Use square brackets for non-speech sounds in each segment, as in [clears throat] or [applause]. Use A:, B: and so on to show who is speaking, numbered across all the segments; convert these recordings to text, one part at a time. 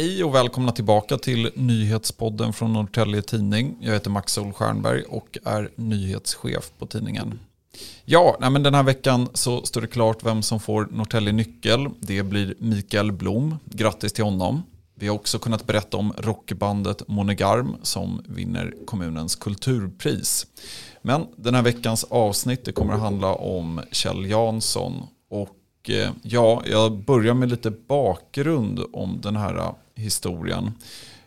A: Hej och välkomna tillbaka till nyhetspodden från Norrtälje Tidning. Jag heter Max Solstjernberg och är nyhetschef på tidningen. Ja, nej men den här veckan så står det klart vem som får Norrtälje Nyckel. Det blir Mikael Blom. Grattis till honom. Vi har också kunnat berätta om rockbandet Monegarm som vinner kommunens kulturpris. Men den här veckans avsnitt det kommer att handla om Kjell Jansson och Eh, ja, jag börjar med lite bakgrund om den här eh, historien.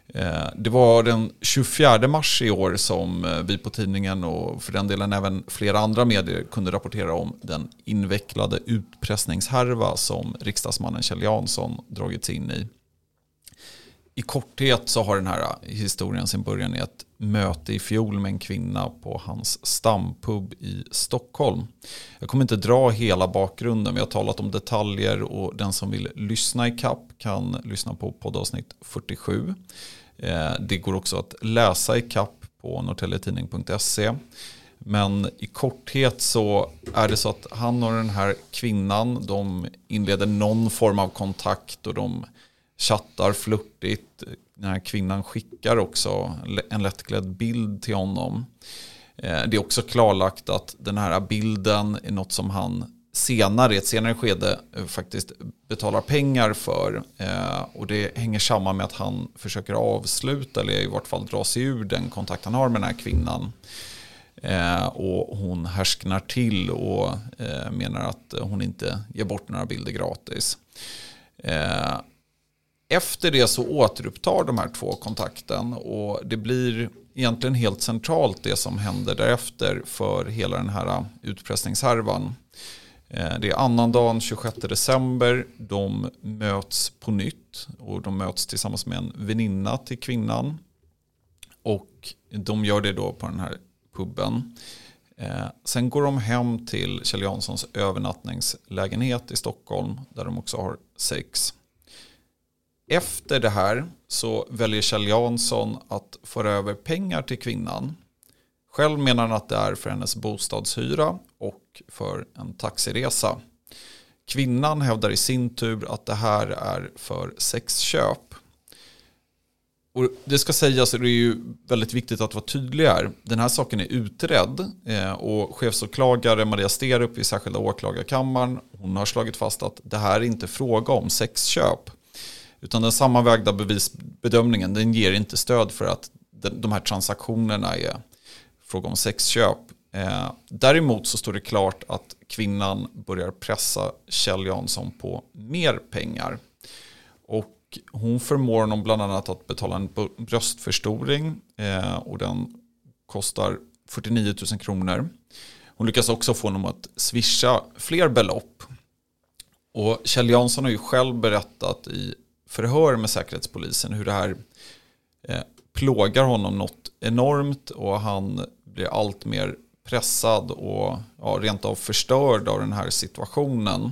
A: Eh, det var den 24 mars i år som vi på tidningen och för den delen även flera andra medier kunde rapportera om den invecklade utpressningshärva som riksdagsmannen Kjell Jansson dragits in i i korthet så har den här historien sin början i ett möte i fjol med en kvinna på hans stampub i Stockholm. Jag kommer inte dra hela bakgrunden, vi har talat om detaljer och den som vill lyssna i kapp kan lyssna på poddavsnitt 47. Eh, det går också att läsa i kapp på norrtäljetidning.se. Men i korthet så är det så att han och den här kvinnan de inleder någon form av kontakt och de chattar flörtigt. Den här kvinnan skickar också en lättklädd bild till honom. Eh, det är också klarlagt att den här bilden är något som han senare, i ett senare skede eh, faktiskt betalar pengar för. Eh, och det hänger samman med att han försöker avsluta eller i vart fall dra sig ur den kontakt han har med den här kvinnan. Och hon härsknar till och menar att hon inte ger bort några bilder gratis. Efter det så återupptar de här två kontakten och det blir egentligen helt centralt det som händer därefter för hela den här utpressningshärvan. Eh, det är annandagen 26 december, de möts på nytt och de möts tillsammans med en väninna till kvinnan. Och de gör det då på den här puben. Eh, sen går de hem till Kjell Janssons övernattningslägenhet i Stockholm där de också har sex. Efter det här så väljer Kjell Jansson att föra över pengar till kvinnan. Själv menar han att det är för hennes bostadshyra och för en taxiresa. Kvinnan hävdar i sin tur att det här är för sexköp. Och det ska sägas, och det är ju väldigt viktigt att vara tydlig här. Den här saken är utredd eh, och chefsåklagare Maria Sterup i särskilda åklagarkammaren hon har slagit fast att det här är inte fråga om sexköp. Utan den sammanvägda bevisbedömningen den ger inte stöd för att de här transaktionerna är fråga om sexköp. Eh, däremot så står det klart att kvinnan börjar pressa Kjell Jansson på mer pengar. Och hon förmår honom bland annat att betala en bröstförstoring eh, och den kostar 49 000 kronor. Hon lyckas också få honom att swisha fler belopp. Och Kjell Jansson har ju själv berättat i förhör med Säkerhetspolisen hur det här eh, plågar honom något enormt och han blir allt mer pressad och ja, rent av förstörd av den här situationen.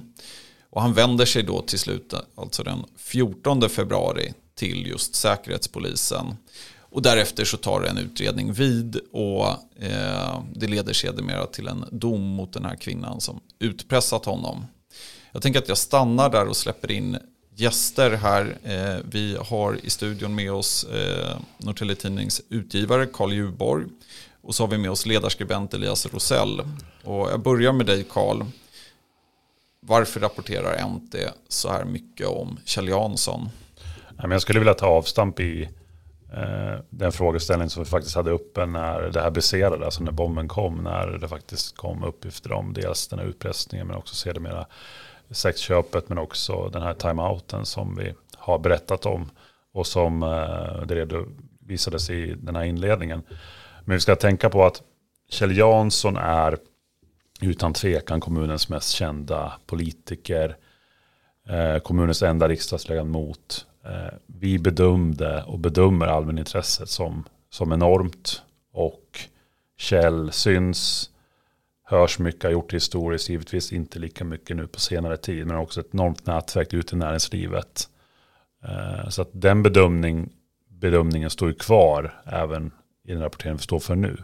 A: Och han vänder sig då till slut, alltså den 14 februari, till just Säkerhetspolisen. Och därefter så tar en utredning vid och eh, det leder sedermera till en dom mot den här kvinnan som utpressat honom. Jag tänker att jag stannar där och släpper in gäster här. Eh, vi har i studion med oss Norrtelje Norrtälje Tidnings utgivare Carl Juborg Och så har vi med oss ledarskribent Elias Rosell. Och jag börjar med dig Carl. Varför rapporterar NT så här mycket om Kjell Jansson?
B: Jag skulle vilja ta avstamp i eh, den frågeställning som vi faktiskt hade uppe när det här briserade, alltså när bomben kom, när det faktiskt kom uppgifter om dels den här utpressningen men också sedermera sexköpet men också den här timeouten som vi har berättat om och som eh, det redovisades i den här inledningen. Men vi ska tänka på att Kjell Jansson är utan tvekan kommunens mest kända politiker, eh, kommunens enda riksdagsledamot. Eh, vi bedömde och bedömer allmänintresset som, som enormt och Kjell syns hörs mycket, har gjort historiskt, givetvis inte lika mycket nu på senare tid, men också ett enormt nätverk ute i näringslivet. Eh, så att den bedömning, bedömningen står ju kvar även i den rapportering vi står för nu.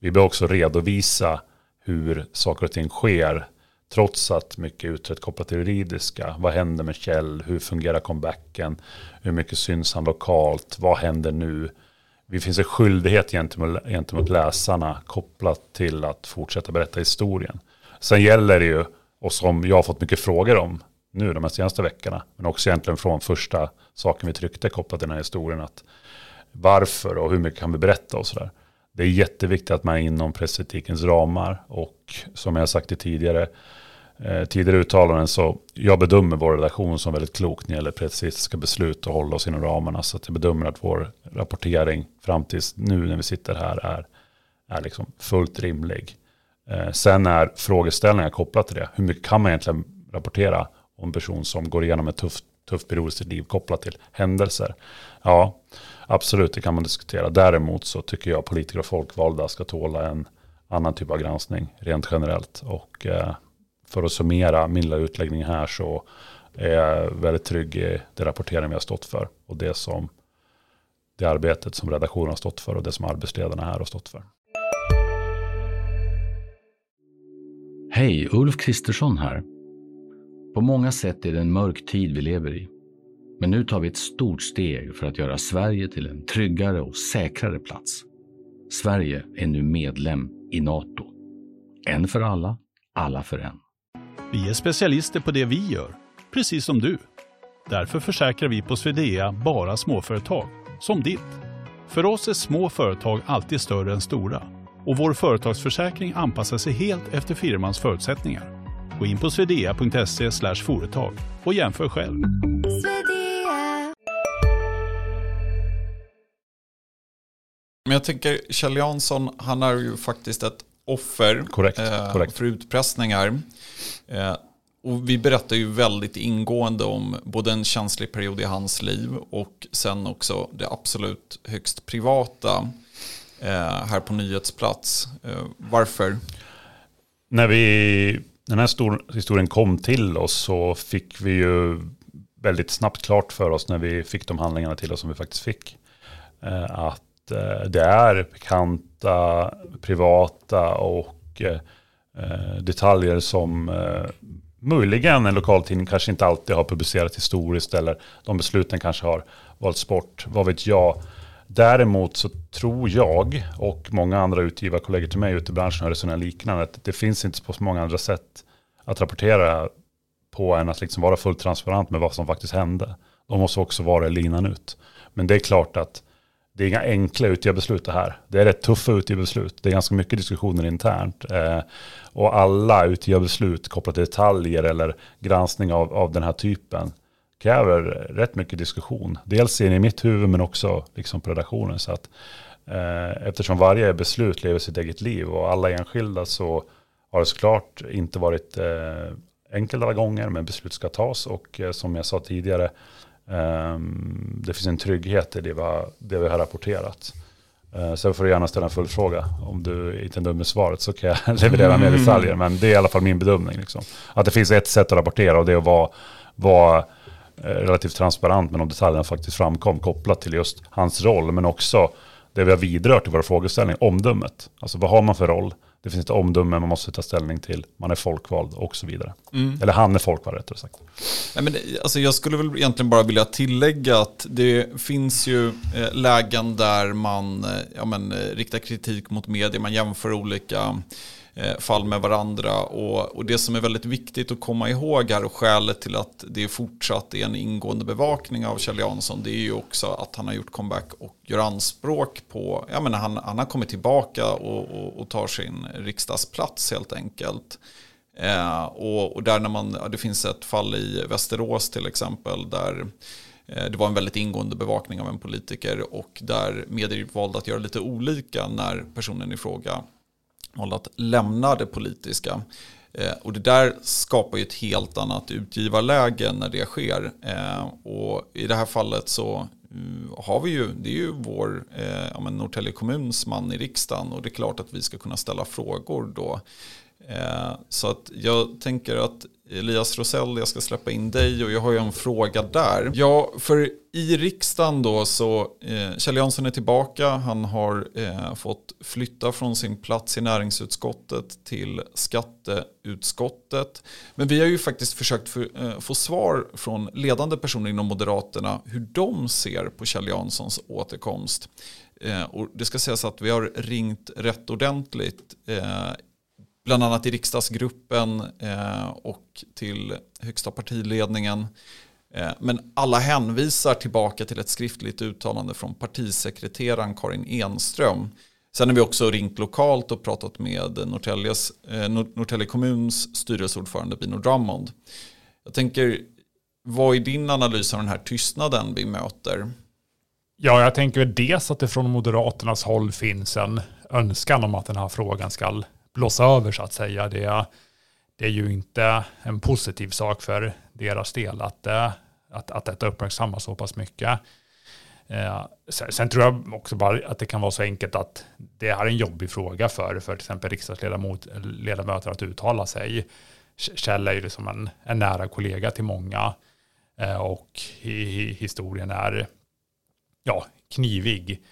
B: Vi bör också redovisa hur saker och ting sker Trots att mycket är utrett kopplat till det juridiska. Vad händer med Kjell? Hur fungerar comebacken? Hur mycket syns han lokalt? Vad händer nu? Det finns en skyldighet gentemot, gentemot läsarna kopplat till att fortsätta berätta historien. Sen gäller det ju, och som jag har fått mycket frågor om nu de här senaste veckorna, men också egentligen från första saken vi tryckte kopplat till den här historien, att varför och hur mycket kan vi berätta och sådär. Det är jätteviktigt att man är inom pressetikens ramar och som jag sagt det tidigare, eh, tidigare uttalanden så jag bedömer vår redaktion som väldigt klok när det gäller pressetiska beslut och hålla oss inom ramarna. Så att jag bedömer att vår rapportering fram tills nu när vi sitter här är, är liksom fullt rimlig. Eh, sen är frågeställningar kopplat till det. Hur mycket kan man egentligen rapportera om en person som går igenom en tuff, tuff period i sitt liv kopplat till händelser? Ja, absolut, det kan man diskutera. Däremot så tycker jag politiker och folkvalda ska tåla en annan typ av granskning rent generellt. Och eh, för att summera min lilla utläggning här så är jag väldigt trygg i det rapportering vi har stått för och det som det arbetet som redaktionen har stått för och det som arbetsledarna här har stått för.
C: Hej, Ulf Kristersson här. På många sätt är det en mörk tid vi lever i. Men nu tar vi ett stort steg för att göra Sverige till en tryggare och säkrare plats. Sverige är nu medlem i Nato. En för alla, alla för en.
D: Vi är specialister på det vi gör, precis som du. Därför försäkrar vi på Swedea bara småföretag, som ditt. För oss är små företag alltid större än stora och vår företagsförsäkring anpassar sig helt efter firmans förutsättningar. Gå in på swedea.se företag och jämför själv.
A: Men jag tänker Kjell Jansson, han är ju faktiskt ett offer
B: korrekt, eh, korrekt.
A: för utpressningar. Eh, och vi berättar ju väldigt ingående om både en känslig period i hans liv och sen också det absolut högst privata eh, här på nyhetsplats. Eh, varför?
B: När vi, den här stor, historien kom till oss så fick vi ju väldigt snabbt klart för oss när vi fick de handlingarna till oss som vi faktiskt fick. Eh, att Eh, det är bekanta, privata och eh, detaljer som eh, möjligen en lokaltidning kanske inte alltid har publicerat historiskt eller de besluten kanske har valts bort, vad vet jag. Däremot så tror jag och många andra utgivarkollegor till mig ute i branschen har resonerat liknande. Att det finns inte på så många andra sätt att rapportera på än att liksom vara fullt transparent med vad som faktiskt hände. De måste också vara linan ut. Men det är klart att det är inga enkla utgivarbeslut det här. Det är rätt tuffa utgivarbeslut. Det är ganska mycket diskussioner internt. Eh, och alla utgivarbeslut kopplat till detaljer eller granskning av, av den här typen kräver rätt mycket diskussion. Dels i mitt huvud men också liksom på redaktionen. Så att, eh, eftersom varje beslut lever sitt eget liv och alla enskilda så har det såklart inte varit eh, enkelt alla gånger men beslut ska tas och eh, som jag sa tidigare det finns en trygghet i det vi har, det vi har rapporterat. Uh, sen får du gärna ställa en följdfråga. Om du inte är nöjd med svaret så kan jag [laughs] leverera mer mm. detaljer. Men det är i alla fall min bedömning. Liksom. Att det finns ett sätt att rapportera och det är att vara, vara uh, relativt transparent med de detaljerna faktiskt framkom kopplat till just hans roll. Men också det vi har vidrört i våra frågeställningar, omdömet. Alltså vad har man för roll? Det finns ett omdöme man måste ta ställning till. Man är folkvald och så vidare. Mm. Eller han är folkvald rättare sagt.
A: Nej, men alltså jag skulle väl egentligen bara vilja tillägga att det finns ju eh, lägen där man eh, ja, men, eh, riktar kritik mot media. Man jämför olika Eh, fall med varandra. Och, och, det som är väldigt viktigt att komma ihåg här och skälet till att det är fortsatt är en ingående bevakning av Kjell Jansson det är ju också att han har gjort comeback och gör anspråk på, ja men han, han har kommit tillbaka och, och, och tar sin riksdagsplats helt enkelt. Eh, och, och, där när man, ja, det finns ett fall i Västerås till exempel där eh, det var en väldigt ingående bevakning av en politiker och där medier valde att göra lite olika när personen i fråga valde att lämna det politiska. Eh, och det där skapar ju ett helt annat utgivarläge när det sker. Eh, och i det här fallet så mm, har vi ju, det är ju vår eh, ja ja, Norrtälje kommuns man i riksdagen och det är klart att vi ska kunna ställa frågor då Eh, så att jag tänker att Elias Rosell, jag ska släppa in dig och jag har ju en fråga där. Ja, för i riksdagen då så, eh, Kjell Jansson är tillbaka, han har eh, fått flytta från sin plats i näringsutskottet till skatteutskottet. Men vi har ju faktiskt försökt för, eh, få svar från ledande personer inom Moderaterna hur de ser på Kjell Janssons återkomst. Eh, och det ska sägas att vi har ringt rätt ordentligt eh, bland annat i riksdagsgruppen eh, och till högsta partiledningen. Eh, men alla hänvisar tillbaka till ett skriftligt uttalande från partisekreteraren Karin Enström. Sen har vi också ringt lokalt och pratat med Norrtäljes, eh, Norrtälje kommuns styrelseordförande Bino Drummond. Jag tänker, vad är din analys av den här tystnaden vi möter?
E: Ja, jag tänker dels att det från Moderaternas håll finns en önskan om att den här frågan ska blåsa över så att säga. Det, det är ju inte en positiv sak för deras del att, eh, att, att detta uppmärksammas så pass mycket. Eh, sen, sen, tror jag också bara att det kan vara så enkelt att det är en jobbig fråga för, för till exempel riksdagsledamöter att uttala sig. Kjell är ju liksom en, en nära kollega till många eh, och hi, historien är ja, knivig.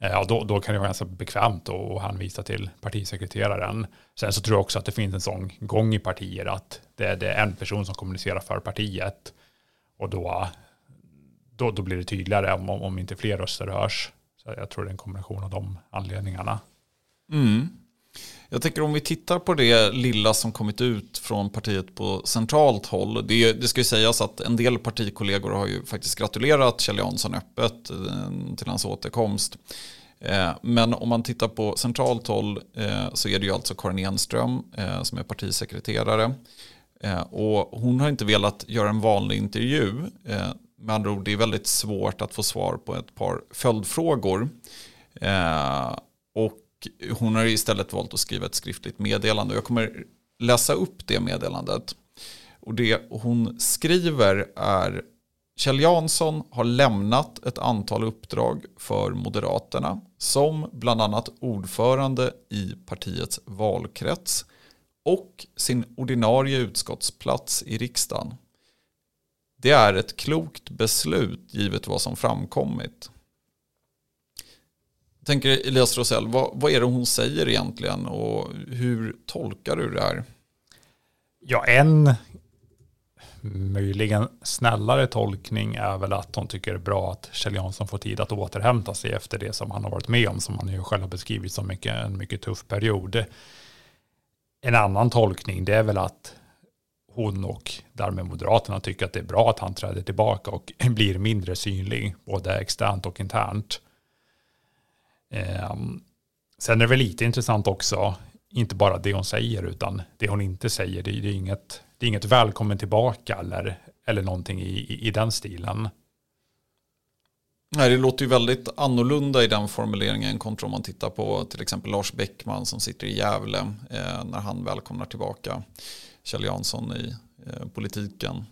E: Eh, ja, då, då kan det vara ganska bekvämt att hänvisa till partisekreteraren. Sen så tror jag också att det finns en sån gång i partier att det är, det är en person som kommunicerar för partiet. Och då, då, då blir det tydligare om, om inte fler röster hörs. Så jag tror det är en kombination av de anledningarna.
A: Mm. Jag tänker om vi tittar på det lilla som kommit ut från partiet på centralt håll. Det, det ska ju sägas att en del partikollegor har ju faktiskt gratulerat Kjell Jansson öppet eh, till hans återkomst. Eh, men om man tittar på centralt håll eh, så är det ju alltså Karin Enström som är partisekreterare. Och hon har inte velat göra en vanlig intervju. Med andra ord, det är väldigt svårt att få svar på ett par följdfrågor. Och hon har istället valt att skriva ett skriftligt meddelande. Jag kommer läsa upp det meddelandet. Och det hon skriver är Kjell Jansson har lämnat ett antal uppdrag för Moderaterna som bland annat ordförande i partiets valkrets och sin ordinarie utskottsplats i riksdagen. Det är ett klokt beslut givet vad som framkommit tänker Elias Rosell, vad, vad är det hon säger egentligen och hur tolkar du det här?
E: Ja, en möjligen snällare tolkning är väl att hon tycker det är bra att Kjell Jansson får tid att återhämta sig efter det som han har varit med om, som han ju själv har beskrivit som mycket, en mycket tuff period. En annan tolkning det är väl att hon och därmed Moderaterna tycker att det är bra att han träder tillbaka och [laughs] blir mindre synlig, både externt och internt. Eh, sen är det väl lite intressant också, inte bara det hon säger utan det hon inte säger. Det, det är, inget, det är inget välkommen tillbaka eller, eller någonting i, i, i den stilen.
A: Nej, det låter ju väldigt annorlunda i den formuleringen kontra om man tittar på till exempel Lars Bäckman som sitter i Gävle eh, när han välkomnar tillbaka Kjell Jansson i eh, politiken.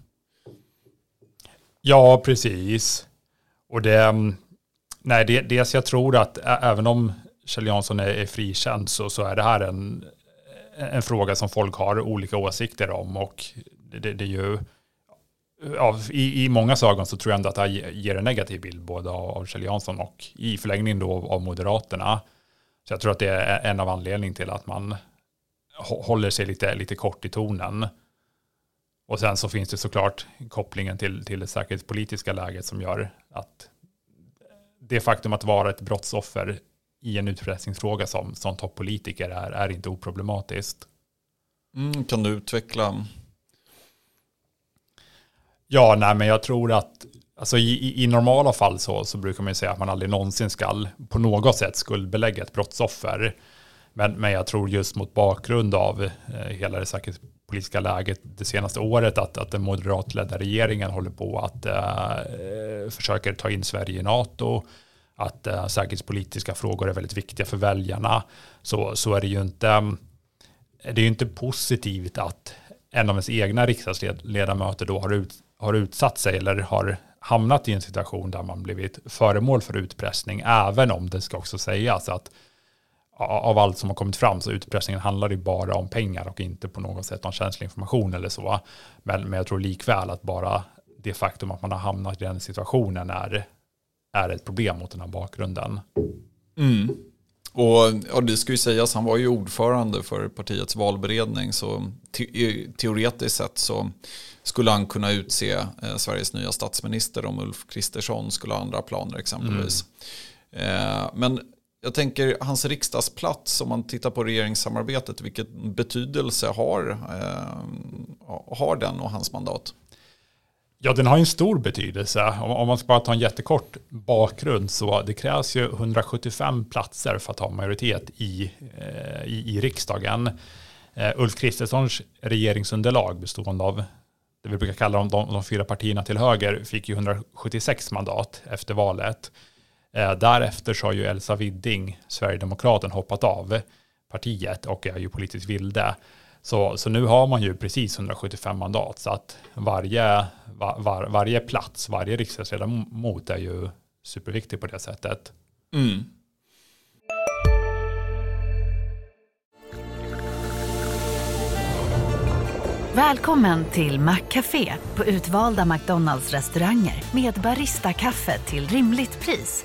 E: Ja, precis. Och det, mm, Nej, det, dels jag tror att även om Kjell Jansson är, är frikänd så, så är det här en, en fråga som folk har olika åsikter om och det, det är ju ja, i, i många ögon så tror jag ändå att det här ger en negativ bild både av, av Kjell Jansson och i förlängningen då av Moderaterna. Så jag tror att det är en av anledningarna till att man håller sig lite, lite kort i tonen. Och sen så finns det såklart kopplingen till, till det säkerhetspolitiska läget som gör att det faktum att vara ett brottsoffer i en utpressningsfråga som, som toppolitiker är, är inte oproblematiskt.
A: Mm, kan du utveckla?
E: Ja, nej, men jag tror att alltså, i, i normala fall så, så brukar man säga att man aldrig någonsin ska på något sätt skuldbelägga ett brottsoffer. Men, men jag tror just mot bakgrund av eh, hela det politiska läget det senaste året att, att den moderatledda regeringen håller på att eh, försöka ta in Sverige i NATO, att eh, säkerhetspolitiska frågor är väldigt viktiga för väljarna, så, så är det ju inte, det är inte positivt att en av ens egna riksdagsledamöter då har, ut, har utsatt sig eller har hamnat i en situation där man blivit föremål för utpressning, även om det ska också sägas att av allt som har kommit fram så utpressningen handlar ju bara om pengar och inte på något sätt om känslig information eller så. Men, men jag tror likväl att bara det faktum att man har hamnat i den situationen är, är ett problem mot den här bakgrunden.
A: Mm. Och ja, det ska ju sägas, han var ju ordförande för partiets valberedning så te teoretiskt sett så skulle han kunna utse eh, Sveriges nya statsminister om Ulf Kristersson skulle ha andra planer exempelvis. Mm. Eh, men jag tänker hans riksdagsplats om man tittar på regeringssamarbetet, vilken betydelse har, eh, har den och hans mandat?
E: Ja, den har en stor betydelse. Om, man ska bara ta en jättekort bakgrund så det krävs ju 175 platser för att ha majoritet i, eh, i, i riksdagen. Eh, Ulf Kristerssons regeringsunderlag bestående av det vi brukar kalla de, de, de fyra partierna till höger fick ju 176 mandat efter valet. Uh, därefter så har ju Elsa Widding, Sverigedemokraten, hoppat av partiet och är ju politiskt vilde. Så, så nu har man ju precis 175 mandat så att varje, var, var, varje plats, varje riksdagsledamot är ju superviktig på det sättet. Mm.
F: Välkommen till Maccafé på utvalda McDonalds restauranger med Baristakaffe till rimligt pris.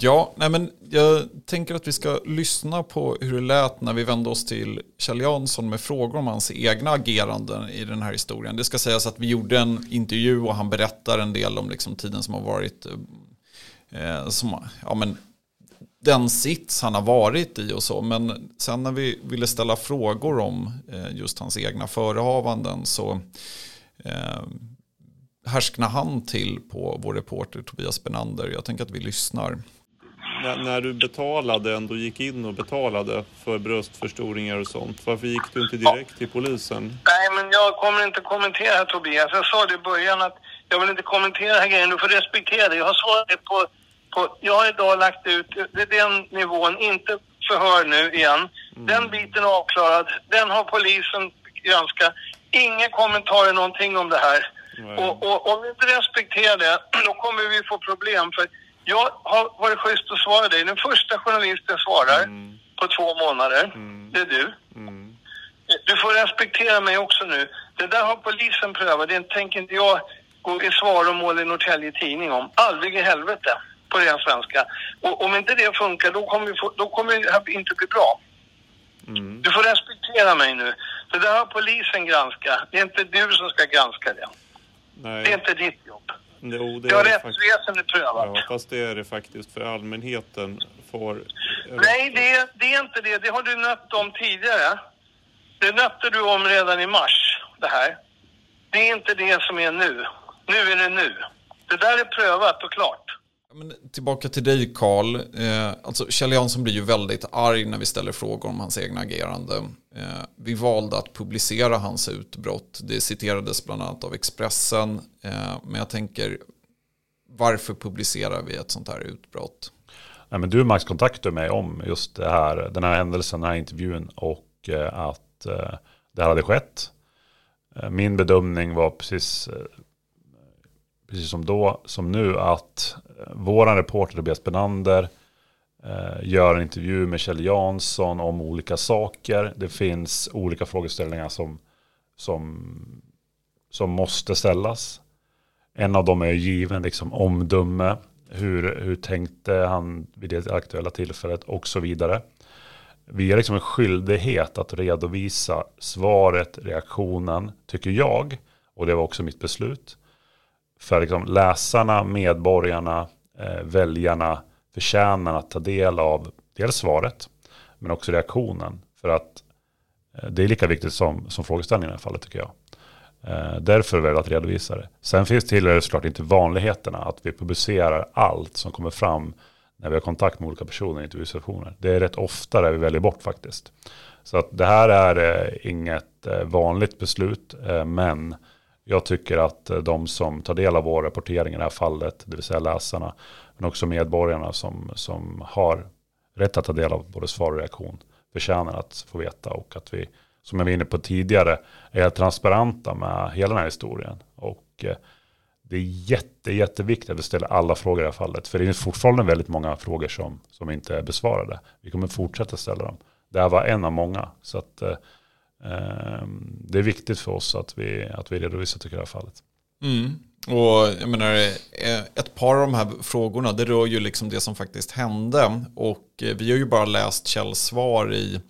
A: Ja, nej men jag tänker att vi ska lyssna på hur det lät när vi vände oss till Kjell Jansson med frågor om hans egna ageranden i den här historien. Det ska sägas att vi gjorde en intervju och han berättar en del om liksom tiden som har varit, eh, eh, som, ja men den sits han har varit i och så. Men sen när vi ville ställa frågor om eh, just hans egna förehavanden så eh, härsknar han till på vår reporter Tobias Benander. Jag tänker att vi lyssnar
G: när, när, du betalade, ändå gick in och betalade för bröstförstoringar och sånt, varför gick du inte direkt till polisen?
H: Nej, men jag kommer inte kommentera Tobias. Jag sa det i början att jag vill inte kommentera den här grejen. Du får respektera det. Jag har svarat på, på... Jag har idag lagt ut... Det är den nivån, inte förhör nu igen. Mm. Den biten är avklarad. Den har polisen granskat. Inga kommentarer någonting om det här. Och, och om vi inte respekterar det, [clears throat] då kommer vi få problem. För jag har varit schysst att svara dig. Den första journalisten svarar mm. på två månader. Mm. Det är du. Mm. Du får respektera mig också nu. Det där har polisen prövat. Det tänker inte jag gå i svaromål i Norrtälje Tidning om. Aldrig i helvete, på ren svenska. Och om inte det funkar, då kommer, vi få, då kommer det inte bli bra. Mm. Du får respektera mig nu. Det där har polisen granskat. Det är inte du som ska granska det. Nej. Det är inte ditt jobb. Jo, det, det har rättsväsendet prövat.
G: Ja, fast det är det faktiskt för allmänheten får...
H: Nej, det, det är inte det. Det har du nött om tidigare. Det nötte du om redan i mars, det här. Det är inte det som är nu. Nu är det nu. Det där är prövat och klart.
A: Men tillbaka till dig Karl. Eh, alltså Kjell Jansson blir ju väldigt arg när vi ställer frågor om hans egna agerande. Eh, vi valde att publicera hans utbrott. Det citerades bland annat av Expressen. Eh, men jag tänker, varför publicerar vi ett sånt här utbrott?
B: Nej, men du Max kontaktade mig om just det här, den här händelsen, den här intervjun och eh, att eh, det här hade skett. Eh, min bedömning var precis precis som då, som nu, att våran reporter Tobias Benander eh, gör en intervju med Kjell Jansson om olika saker. Det finns olika frågeställningar som, som, som måste ställas. En av dem är given, liksom omdöme. Hur, hur tänkte han vid det aktuella tillfället och så vidare. Vi har liksom en skyldighet att redovisa svaret, reaktionen, tycker jag. Och det var också mitt beslut för liksom läsarna, medborgarna, eh, väljarna förtjänar att ta del av dels svaret men också reaktionen. För att eh, det är lika viktigt som, som frågeställningen i det här fallet tycker jag. Eh, därför väljer jag att redovisa det. Sen finns det såklart inte vanligheterna att vi publicerar allt som kommer fram när vi har kontakt med olika personer i intervjusituationer. Det är rätt ofta där vi väljer bort faktiskt. Så att det här är eh, inget eh, vanligt beslut, eh, men jag tycker att eh, de som tar del av vår rapportering i det här fallet, det vill säga läsarna, men också medborgarna som, som har rätt att ta del av både svar och reaktion, förtjänar att få veta och att vi, som jag var inne på tidigare, är transparenta med hela den här historien. Och eh, det är jätte, jätteviktigt att vi ställer alla frågor i det här fallet. För det är fortfarande väldigt många frågor som, som inte är besvarade. Vi kommer fortsätta ställa dem. Det här var en av många. Så att, eh, Ehm, det är viktigt för oss att vi, att vi redovisar tycker jag, det här fallet.
A: Mm. Och jag menar, eh, ett par av de här frågorna, det rör ju liksom det som faktiskt hände. Och eh, vi har ju bara läst Kjells svar i,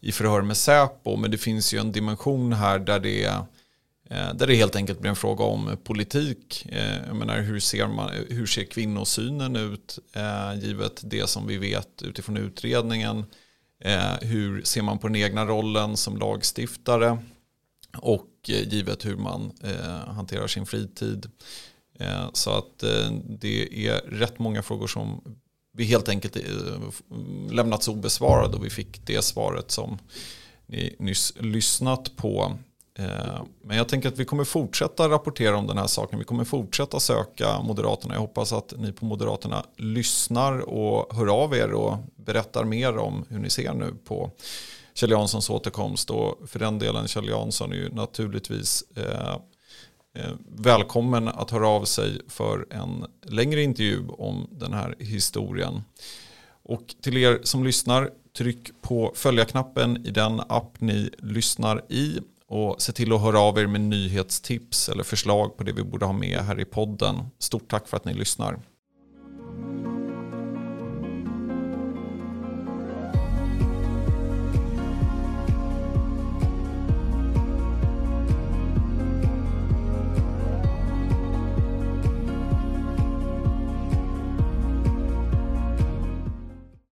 A: i förhör med Säpo, men det finns ju en dimension här där det eh, där det helt enkelt blir en fråga om politik. Jag menar, hur, ser man, hur ser kvinnosynen ut givet det som vi vet utifrån utredningen? Eh, hur ser man på den egna rollen som lagstiftare? Och eh, givet hur man eh, hanterar sin fritid. Så att det är rätt många frågor som vi helt enkelt lämnats obesvarade och vi fick det svaret som ni nyss lyssnat på. Eh, men jag tänker att vi kommer fortsätta rapportera om den här saken. Vi kommer fortsätta söka Moderaterna. Jag hoppas att ni på Moderaterna lyssnar och hör av er och berättar mer om hur ni ser nu på Kjell Janssons återkomst. Och för den delen Kjell Jansson är ju naturligtvis eh, eh välkommen att höra av sig för en längre intervju om den här historien. Och till er som lyssnar, tryck på följa-knappen i den app ni lyssnar i och se till att höra av er med nyhetstips eller förslag på det vi borde ha med här i podden. Stort tack för att ni lyssnar.